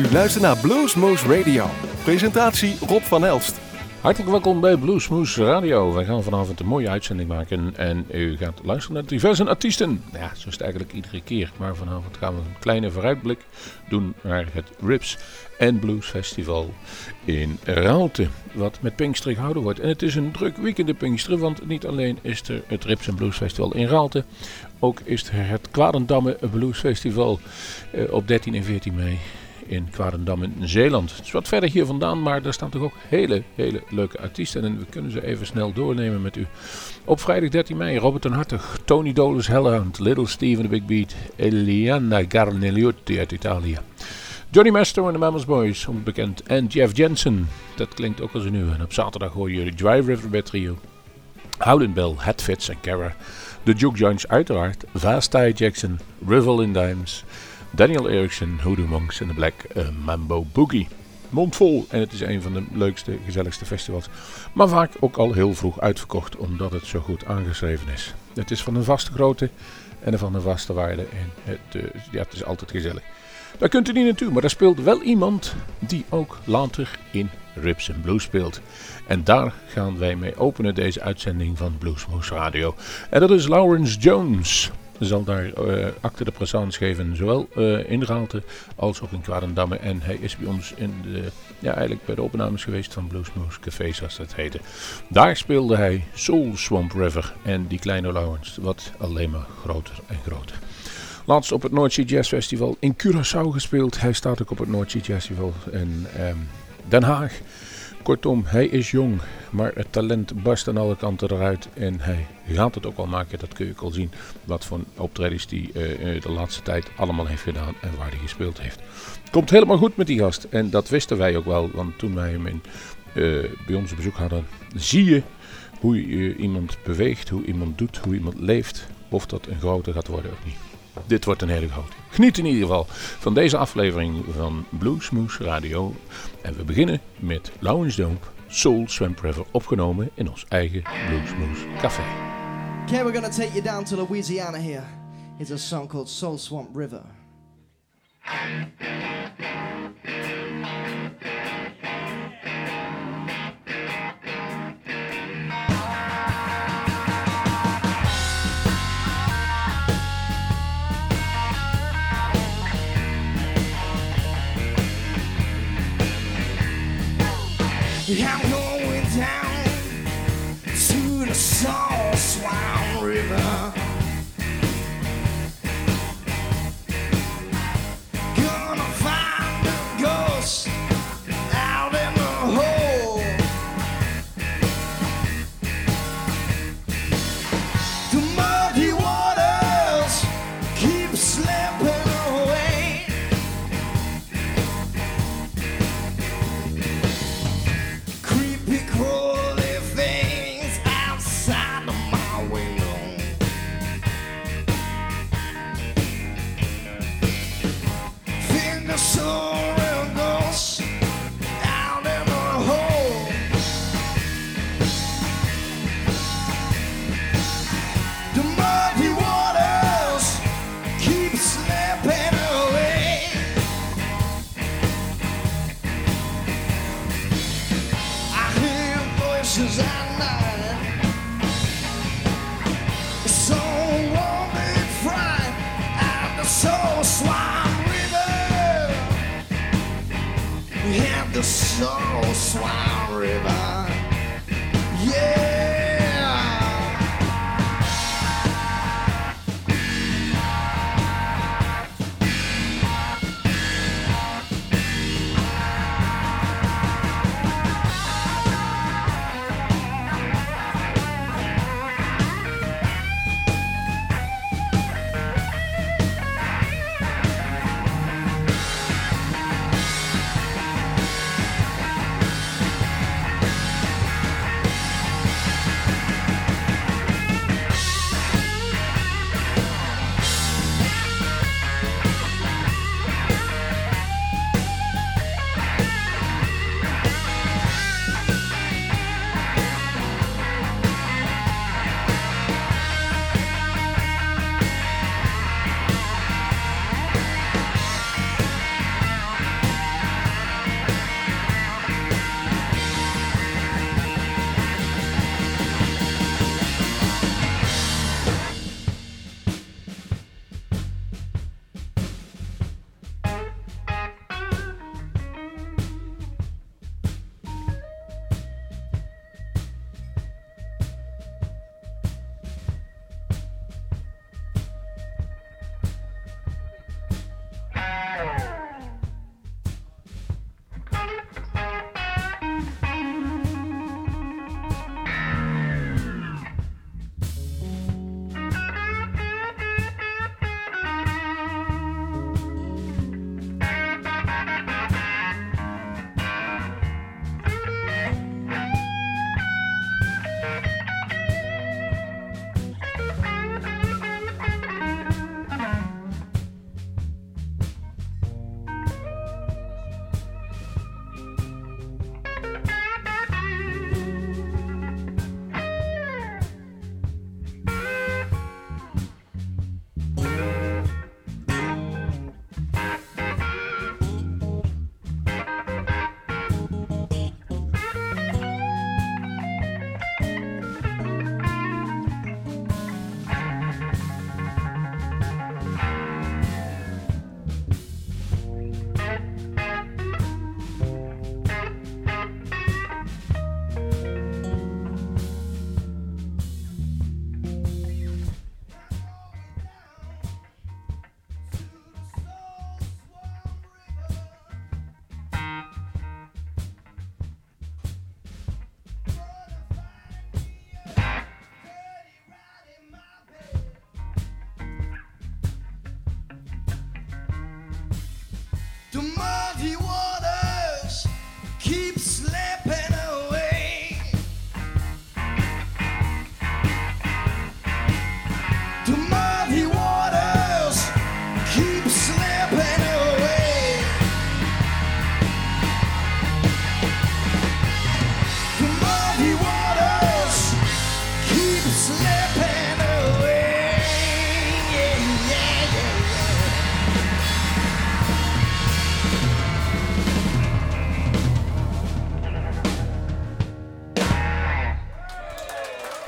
U luistert naar Bluesmoose Radio. Presentatie Rob van Elst. Hartelijk welkom bij Bluesmoose Radio. Wij gaan vanavond een mooie uitzending maken en u gaat luisteren naar diverse artiesten. Ja, zo is het eigenlijk iedere keer. Maar vanavond gaan we een kleine vooruitblik doen naar het Rips and Blues Festival in Raalte. Wat met Pinkster gehouden wordt. En het is een druk weekend in Pinksteren, want niet alleen is er het Rips and Blues Festival in Raalte. Ook is er het Kwadendamme Blues Festival eh, op 13 en 14 mei in Kwarendam in Zeeland. Het is wat verder hier vandaan, maar daar staan toch ook hele, hele leuke artiesten. En we kunnen ze even snel doornemen met u. Op vrijdag 13 mei Robert en Hartig, Tony Dolus Hellhound, Little Steven the Big Beat, Eliana Garneliotti uit Italië. Johnny Master en de Mamas Boys, onbekend. En Jeff Jensen, dat klinkt ook als een nieuwe. En op zaterdag hoor je de Drive River bij Trio. Howlin' Bell, Hatfits en Cara. De Juke Joints uiteraard. Vast Jackson, Rivel in Dimes. Daniel Erickson, Hoodoo Monks en de Black uh, Mambo Boogie. Mondvol en het is een van de leukste, gezelligste festivals. Maar vaak ook al heel vroeg uitverkocht omdat het zo goed aangeschreven is. Het is van een vaste grootte en van een vaste waarde en het, uh, ja, het is altijd gezellig. Daar kunt u niet naartoe, maar daar speelt wel iemand die ook later in Rips and Blues speelt. En daar gaan wij mee openen deze uitzending van Bluesmoose Radio. En dat is Lawrence Jones zal daar uh, acte de présence geven, zowel uh, in Raalte als ook in Kwadendamme. En hij is bij ons in de, ja, eigenlijk bij de opnames geweest van Bluesmoose Café, zoals dat heette. Daar speelde hij Soul Swamp River en die kleine Lawrence, wat alleen maar groter en groter. Laatst op het Noordzee Jazz Festival in Curaçao gespeeld. Hij staat ook op het Noordzee Jazz Festival in um, Den Haag. Kortom, hij is jong, maar het talent barst aan alle kanten eruit. En hij gaat het ook al maken, dat kun je ook al zien. Wat voor optredens hij uh, de laatste tijd allemaal heeft gedaan en waar hij gespeeld heeft. Komt helemaal goed met die gast. En dat wisten wij ook wel, want toen wij hem in, uh, bij ons op bezoek hadden, zie je hoe je iemand beweegt, hoe iemand doet, hoe iemand leeft. Of dat een grote gaat worden of niet. Dit wordt een hele grote. Geniet in ieder geval van deze aflevering van Bluesmoose Radio. En we beginnen met Lawrence Dope, Soul Swamp River, opgenomen in ons eigen Bluesmoose Café. Okay, we're gonna take you down to Louisiana here. It's a song called Soul Swamp River. Yeah.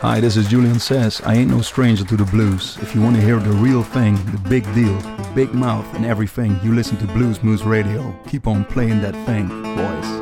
Hi, this is Julian Says. I ain't no stranger to the blues. If you want to hear the real thing, the big deal, the big mouth, and everything, you listen to Blues Moose Radio. Keep on playing that thing, boys.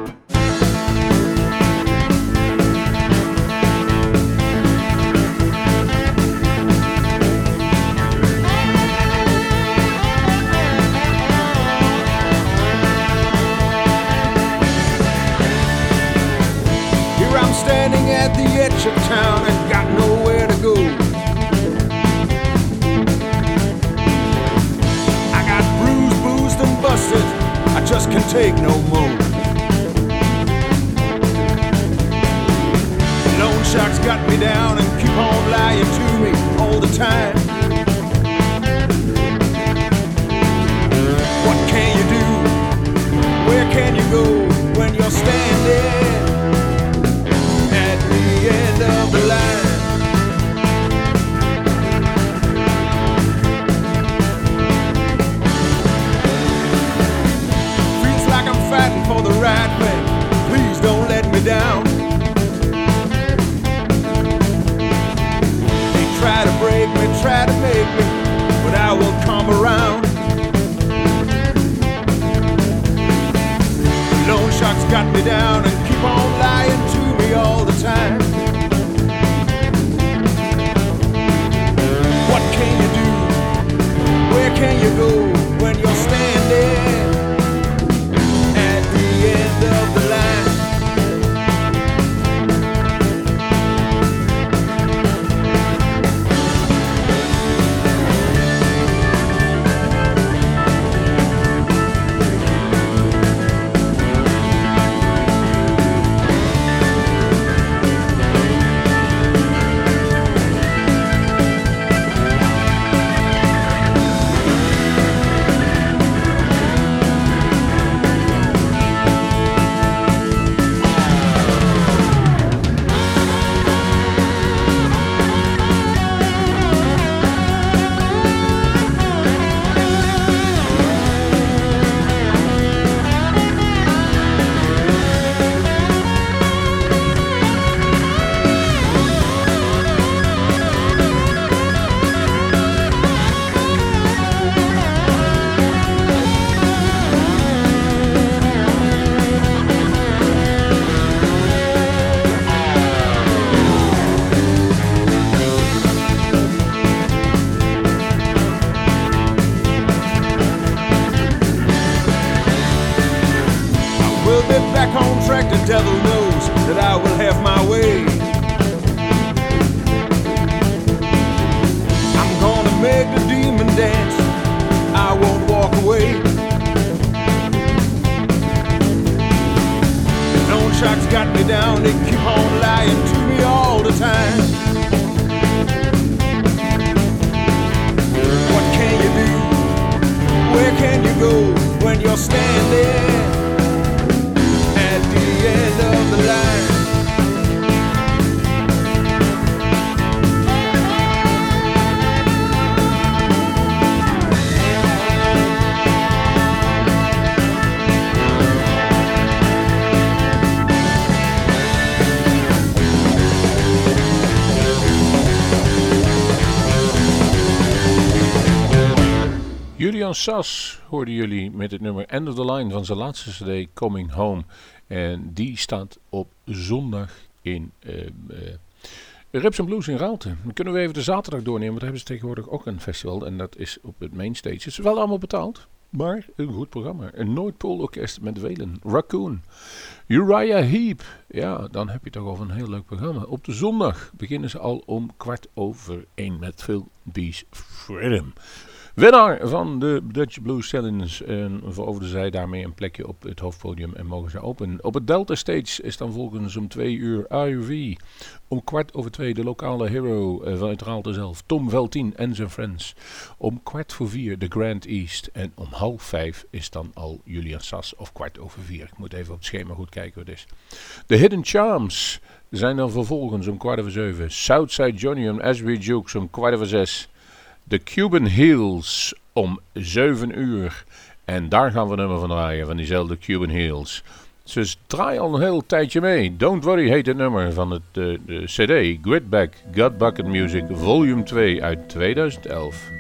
will stand there. Sas hoorden jullie met het nummer End of the Line van zijn laatste cd Coming Home. En die staat op zondag in uh, uh, Blues in Raalte. Dan kunnen we even de zaterdag doornemen, want daar hebben ze tegenwoordig ook een festival. En dat is op het mainstage. Het is wel allemaal betaald, maar een goed programma. Een Noordpoolorkest met Welen. Raccoon. Uriah Heep. Ja, dan heb je toch al een heel leuk programma. Op de zondag beginnen ze al om kwart over één met Phil Bees Freedom. Winnaar van de Dutch Blues Challenge. En veroverde zij daarmee een plekje op het hoofdpodium en mogen ze open. Op het Delta Stage is dan volgens om twee uur IRV. Om kwart over twee de lokale hero uh, vanuit Raalte zelf, Tom Veltien en zijn friends. Om kwart voor vier de Grand East. En om half vijf is dan al Julian Sas of kwart over vier. Ik moet even op het schema goed kijken wat het is. De Hidden Charms zijn dan vervolgens om kwart over zeven. Southside Johnny en Asbury Jukes om kwart over zes. De Cuban Heels om 7 uur. En daar gaan we nummer van draaien, van diezelfde Cuban Heels. Ze draaien al een heel tijdje mee. Don't Worry heet het nummer van het, de, de CD Gridback Gut Bucket Music Volume 2 uit 2011.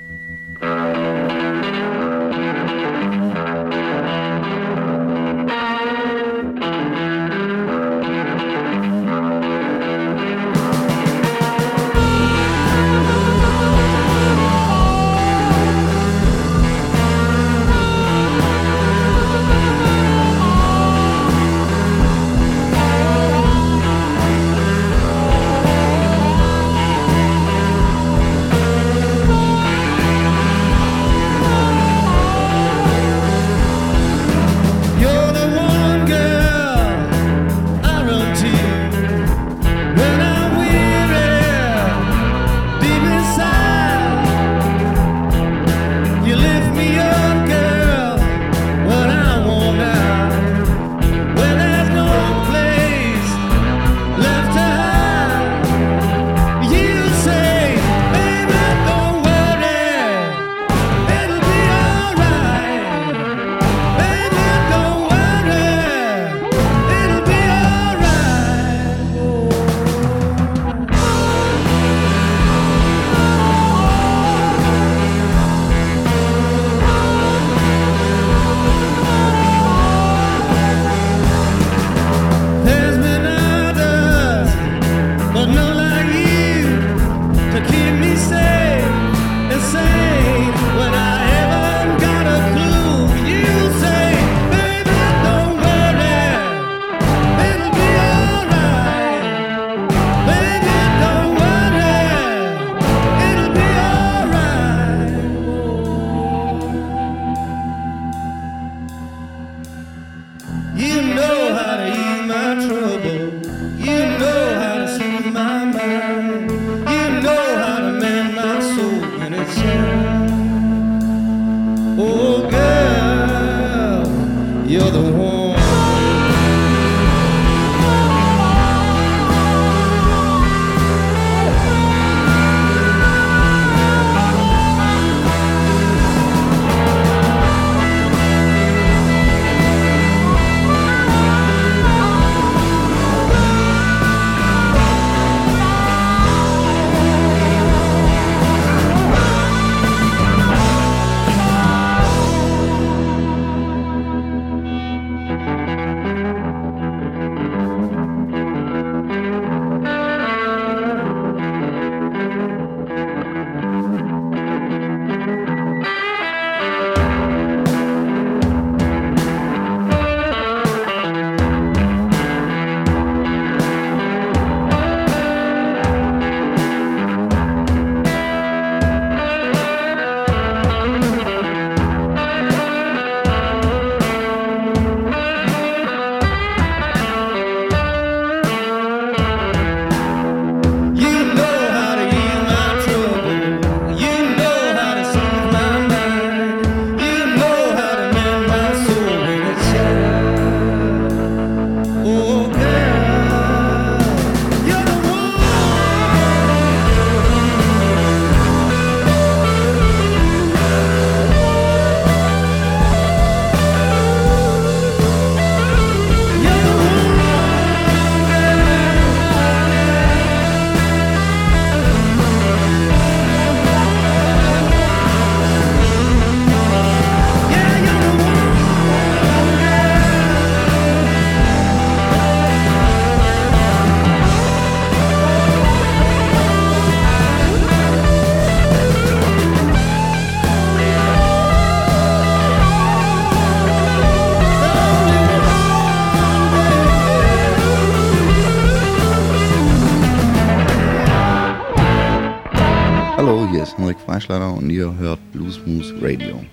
Eichleiter und ihr hört Blues Moose Radio.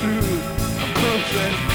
through a perfect.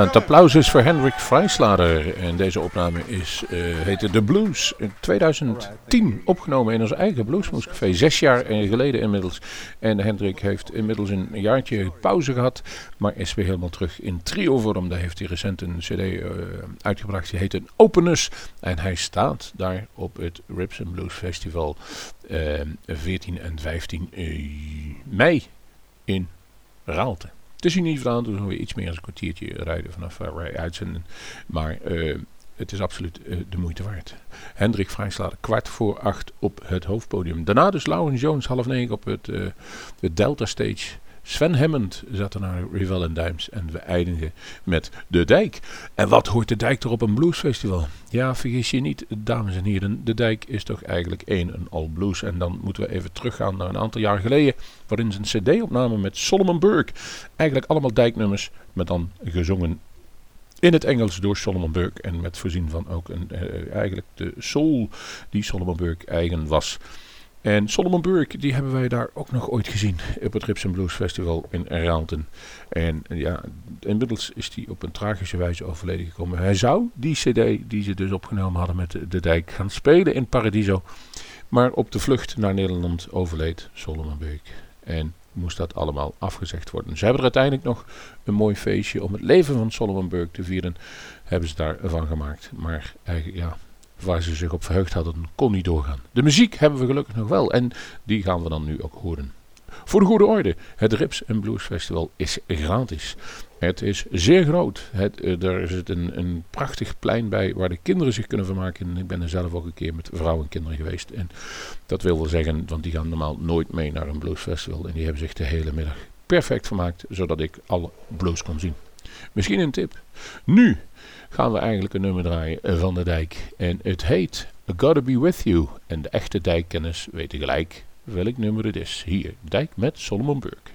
Het applaus is voor Hendrik Vrijslader. En deze opname is, uh, heette The Blues. In 2010 opgenomen in ons eigen Bluesmoescafé. Zes jaar geleden inmiddels. En Hendrik heeft inmiddels een jaartje pauze gehad. Maar is weer helemaal terug in trio vorm. Daar heeft hij recent een cd uh, uitgebracht. Die heet een Openness. En hij staat daar op het Rips Blues Festival. Uh, 14 en 15 mei in Raalte. Het is hier niet vandaan, dus weer iets meer dan een kwartiertje rijden vanaf waar wij uitzenden. Maar uh, het is absoluut uh, de moeite waard. Hendrik Vrijslaat, kwart voor acht op het hoofdpodium. Daarna dus Laurens Jones, half negen op het, het Delta Stage. Sven Hammond zat er naar Rival and Dimes en we eindigen met De Dijk. En wat hoort De Dijk er op een bluesfestival? Ja, vergis je niet, dames en heren, De Dijk is toch eigenlijk één en al blues. En dan moeten we even teruggaan naar een aantal jaar geleden, waarin ze een cd-opname met Solomon Burke. Eigenlijk allemaal dijknummers, maar dan gezongen in het Engels door Solomon Burke en met voorzien van ook een, uh, eigenlijk de soul die Solomon Burke eigen was. En Solomon Burke, die hebben wij daar ook nog ooit gezien op het Rips Blues Festival in Raalten. En ja, inmiddels is hij op een tragische wijze overleden gekomen. Hij zou die cd die ze dus opgenomen hadden met de dijk gaan spelen in Paradiso. Maar op de vlucht naar Nederland overleed Solomon Burke. En moest dat allemaal afgezegd worden. Ze hebben er uiteindelijk nog een mooi feestje om het leven van Solomon Burke te vieren. Hebben ze daarvan gemaakt. Maar ja, waar ze zich op verheugd hadden, kon niet doorgaan. De muziek hebben we gelukkig nog wel en die gaan we dan nu ook horen. Voor de goede orde, het Rips Blues Festival is gratis. Het is zeer groot. Het, er zit een, een prachtig plein bij waar de kinderen zich kunnen vermaken. Ik ben er zelf ook een keer met vrouwen en kinderen geweest. En dat wil wel zeggen, want die gaan normaal nooit mee naar een bluesfestival. En die hebben zich de hele middag perfect vermaakt, zodat ik alle blues kon zien. Misschien een tip. Nu gaan we eigenlijk een nummer draaien van de dijk. En het heet Gotta Be With You. En de echte dijkkennis weten gelijk welk nummer het is. Hier, Dijk met Solomon Burke.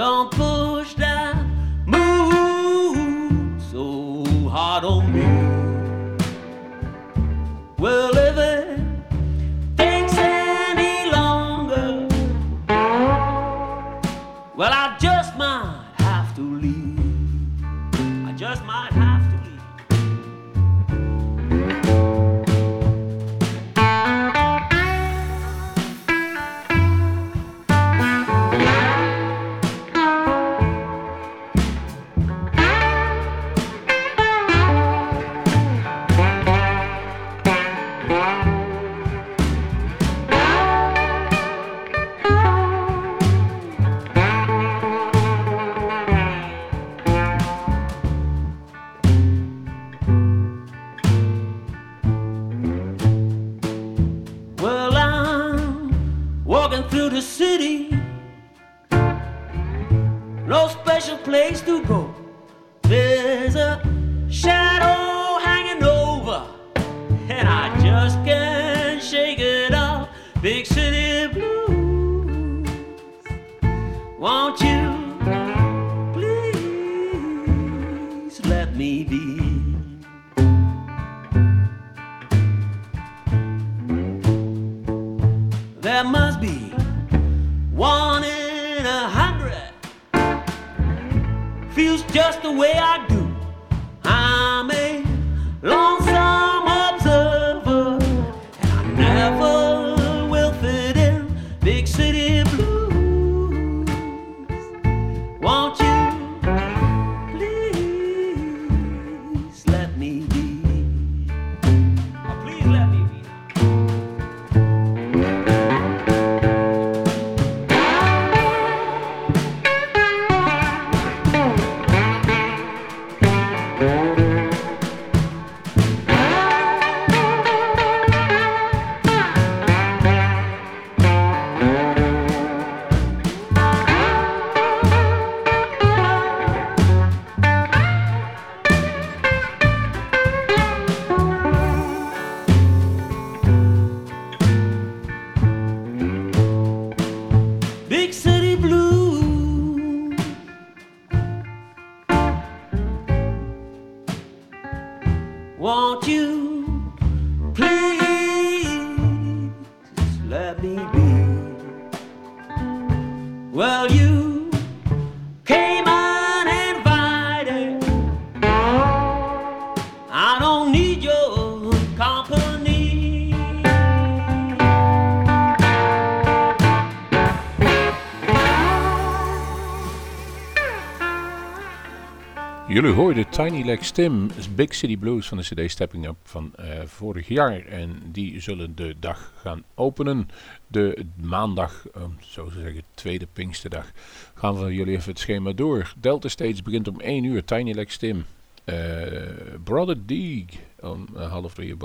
Don't push Hoorden Tiny Legs Tim, Big City Blues van de CD Stepping Up van eh, vorig jaar. En die zullen de dag gaan openen. De maandag, eh, zo te zeggen, tweede Pinksterdag. Gaan we jullie even het schema door. Delta Stage begint om 1 uur, Tiny Legs Tim. Eh, Brother Deeg om eh, half drie,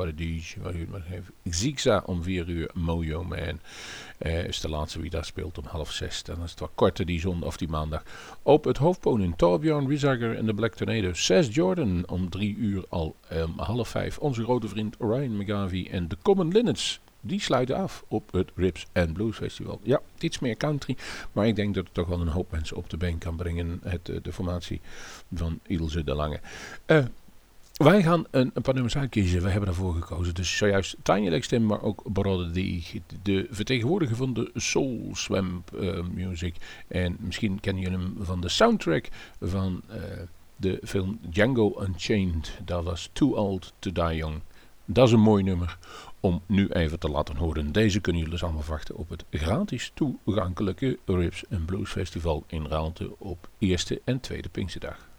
heeft. Zigza om 4 uur, Mojo Man. Eh, is de laatste wie daar speelt om half zes. Dan is het wat korter die zondag of die maandag. Op het hoofdpodium Torbjörn Riesager en de Black Tornado. 6 Jordan om 3 uur al um, half vijf. Onze grote vriend Ryan McGavie en de Common Linnets. Die sluiten af op het Rips and Blues Festival. Ja, iets meer country. Maar ik denk dat het toch wel een hoop mensen op de been kan brengen. Het, eh, de formatie van Ilse de Lange. Eh, Wij gaan een, een paar nummers uitkiezen. We hebben daarvoor gekozen. Dus zojuist Tiny Legs Tim, maar ook Brother D. De vertegenwoordiger van de Soul Swamp uh, Music. En misschien kennen jullie hem van de soundtrack van uh, de film Django Unchained. Dat was Too Old to Die Young. Dat is een mooi nummer om nu even te laten horen. Deze kunnen jullie dus allemaal wachten op het gratis toegankelijke Rips Blues Festival in Raalte op eerste en tweede Pinksterdag.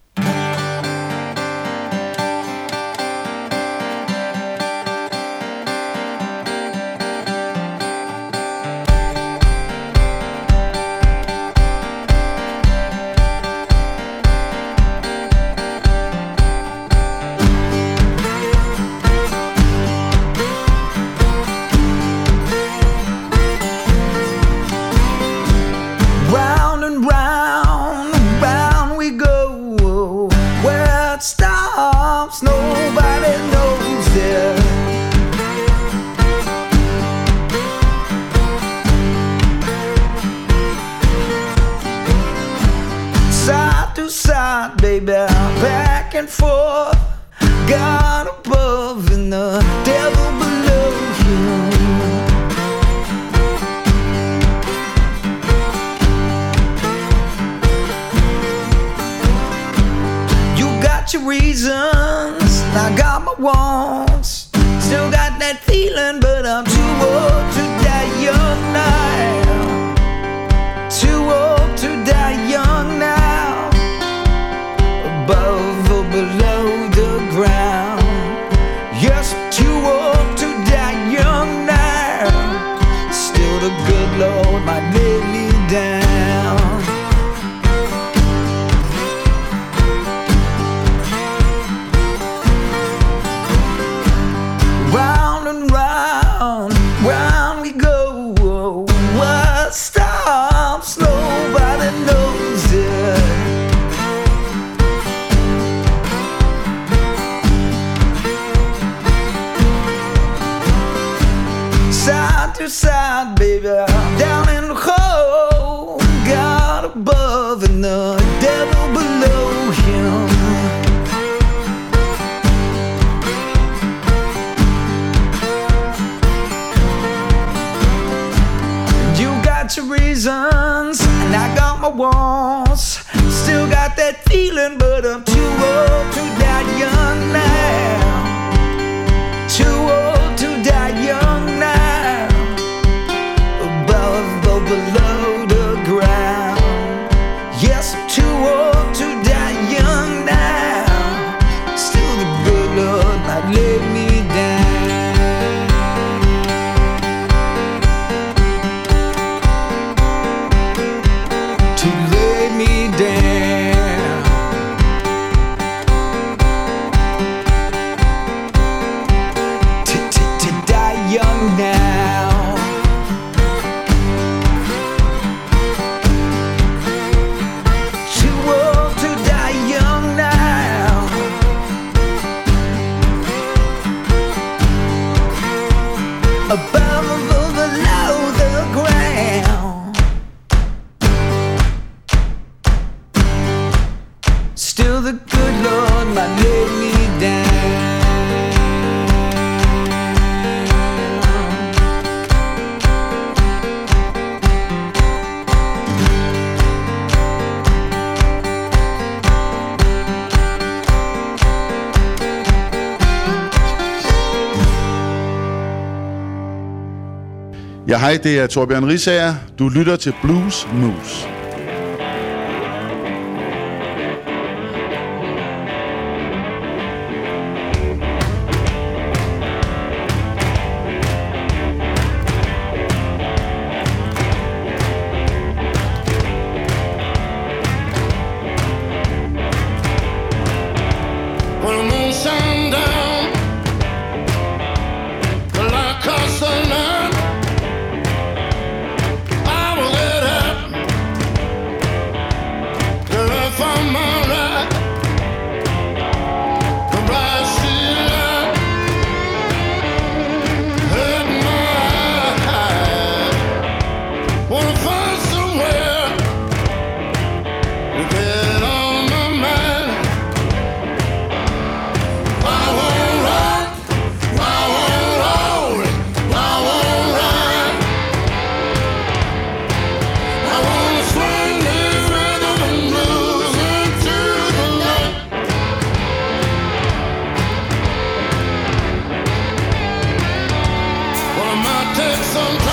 Ja, hej, det er Torbjørn Risager. Du lytter til Blues Moose. some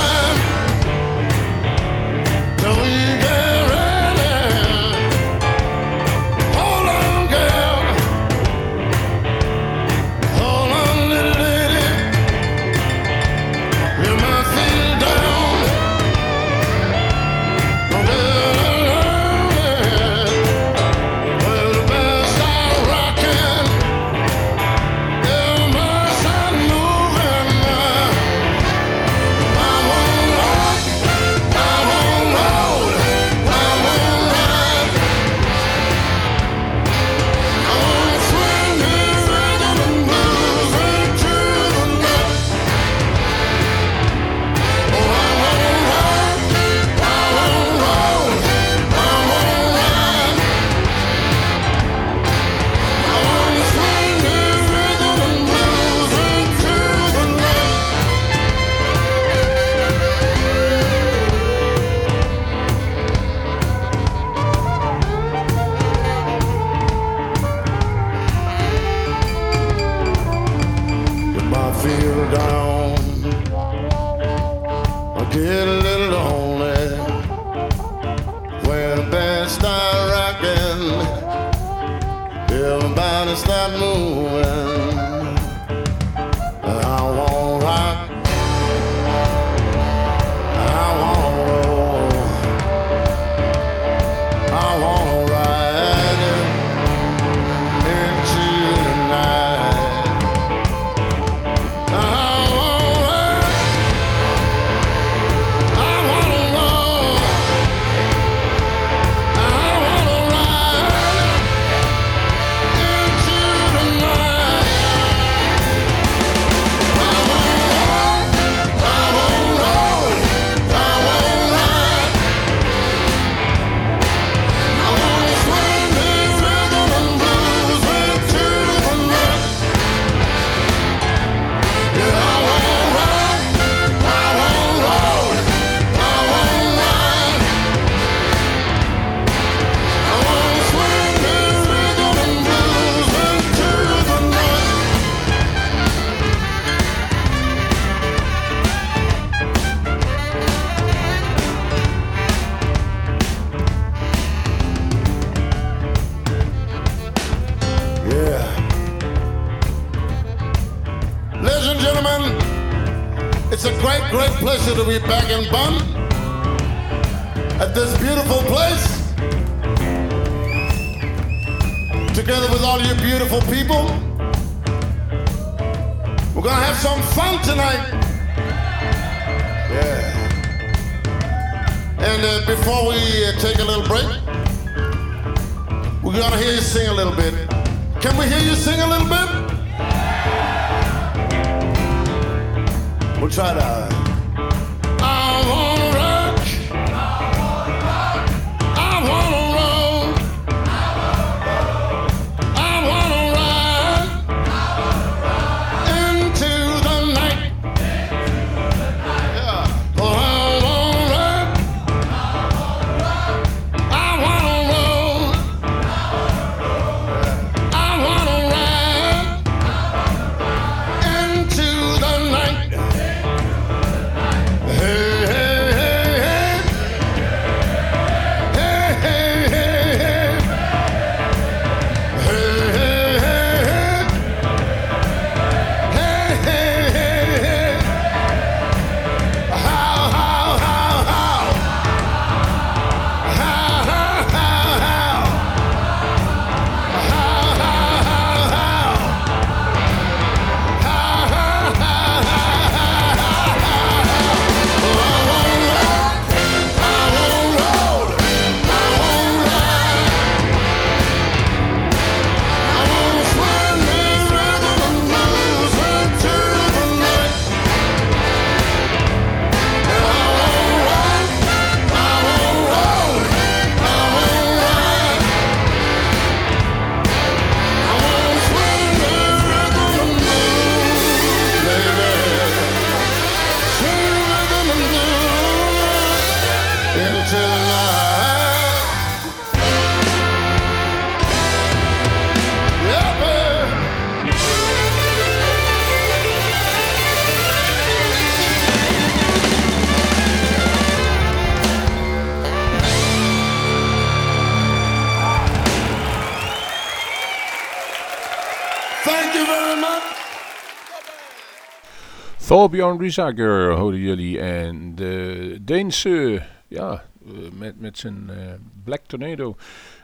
Thorbjörn Riesager hoorden jullie. En de Deense, ja, eh, met, met zijn eh, Black Tornado.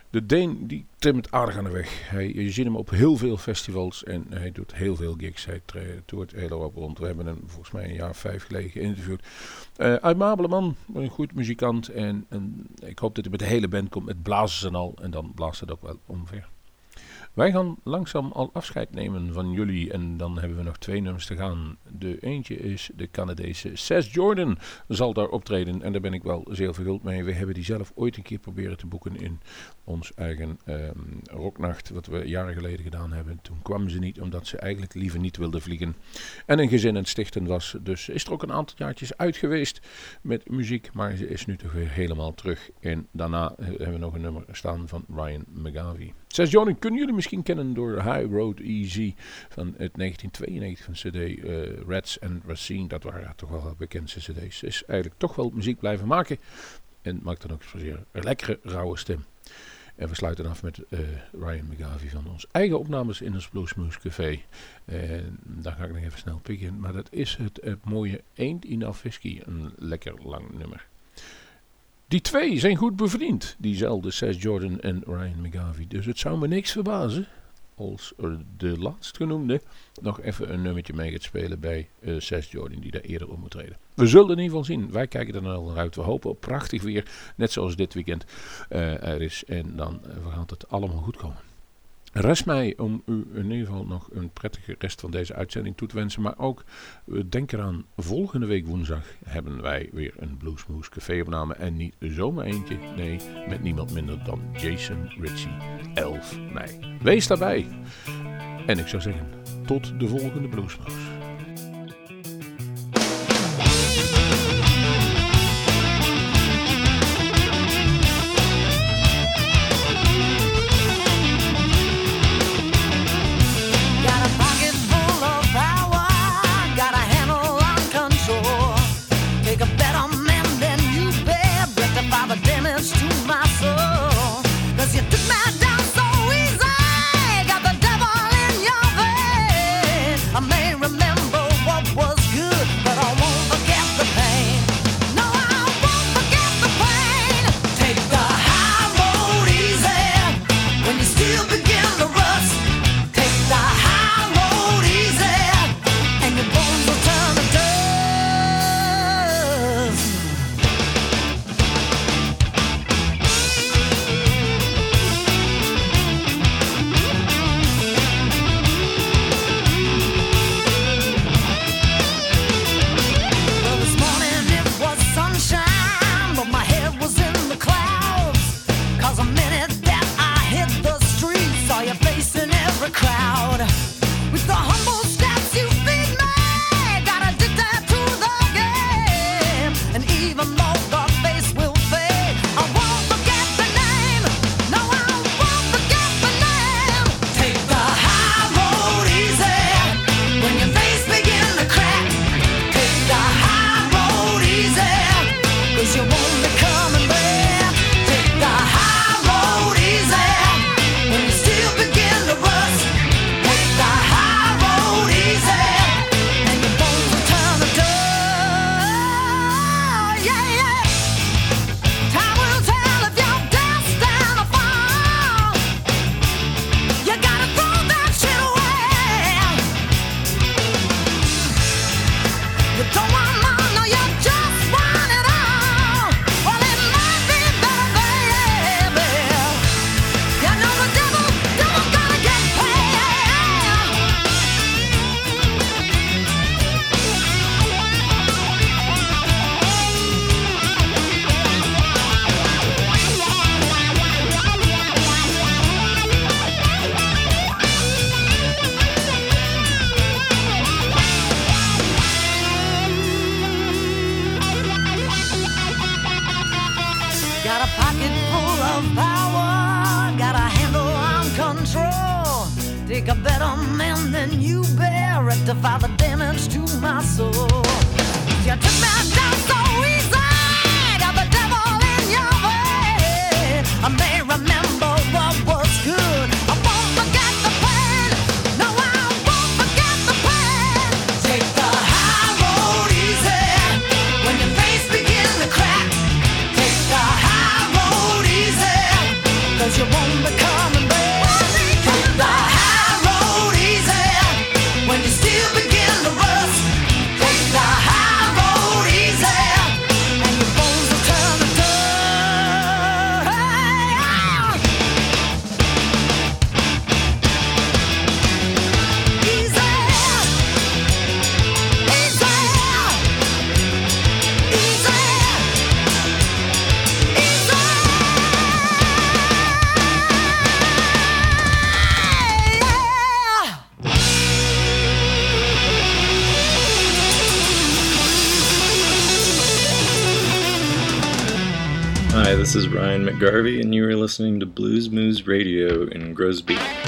De Deen, die timmert aardig aan de weg. Hij, je ziet hem op heel veel festivals en hij doet heel veel gigs. Hij toert heel erg rond. We hebben hem volgens mij een jaar vijf geleden geïnterviewd. Eh uitmabele man, een goed muzikant. En, en ik hoop dat hij met de hele band komt met blazers en al. En dan blaast het ook wel omver. Wij gaan langzaam al afscheid nemen van jullie en dan hebben we nog twee nummers te gaan. De eentje is de Canadese Seth Jordan zal daar optreden en daar ben ik wel zeer verguld mee. We hebben die zelf ooit een keer proberen te boeken in ons eigen ehm, rocknacht, wat we jaren geleden gedaan hebben. Toen kwamen ze niet omdat ze eigenlijk liever niet wilden vliegen en een gezin het stichten was. Dus is er ook een aantal jaartjes uit geweest met muziek, maar ze is nu toch weer helemaal terug. En daarna eh, hebben we nog een nummer staan van Ryan McGavie. Zes Jordan kunnen jullie misschien kennen door High Road Easy van het 1992 van CD uh, Reds and Racine. Dat waren toch wel bekendste CD's. Is eigenlijk toch wel muziek blijven maken en maakt dan ook een lekkere rauwe stem. En we sluiten af met uh, Ryan McGavie van ons eigen opnames in ons Bluesmoose Café. En daar ga ik nog even snel pikken. Maar dat is het, het mooie Ain't Enough Whiskey. Een lekker lang nummer. Die twee zijn goed bevriend. Diezelfde Seth Jordan en Ryan McGavie. Dus het zou me niks verbazen als de laatstgenoemde nog even een nummertje mee gaat spelen bij uh, Jordan die daar eerder op moet treden. We zullen in ieder geval zien. Wij kijken er nou naar uit. We hopen op prachtig weer, net zoals dit weekend uh, er is. En dan uh, gaat het allemaal goed komen. Rest mij om u in ieder geval nog een prettige rest van deze uitzending toe te wensen. Maar ook denk eraan, volgende week woensdag hebben wij weer een Bluesmoose café opname. En niet zomaar eentje, nee, met niemand minder dan Jason Ritchie, 11 mei. Wees daarbij. En ik zou zeggen, tot de volgende Bluesmoose. This is Ryan McGarvey, and you are listening to Blues Moose Radio in Grosby.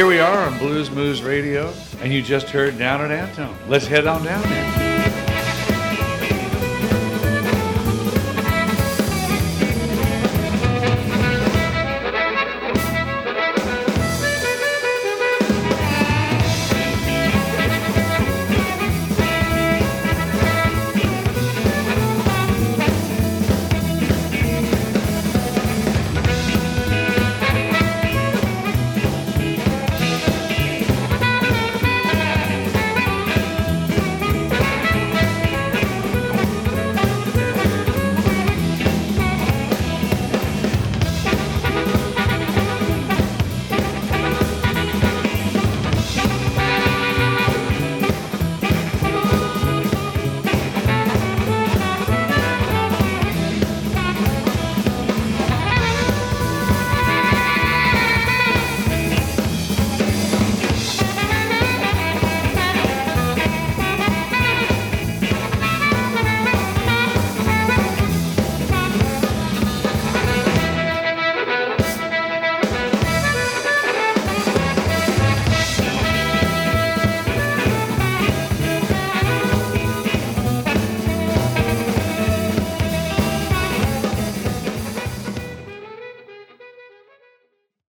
Here we are on Blues Moose Radio, and you just heard Down at Antone. Let's head on down there.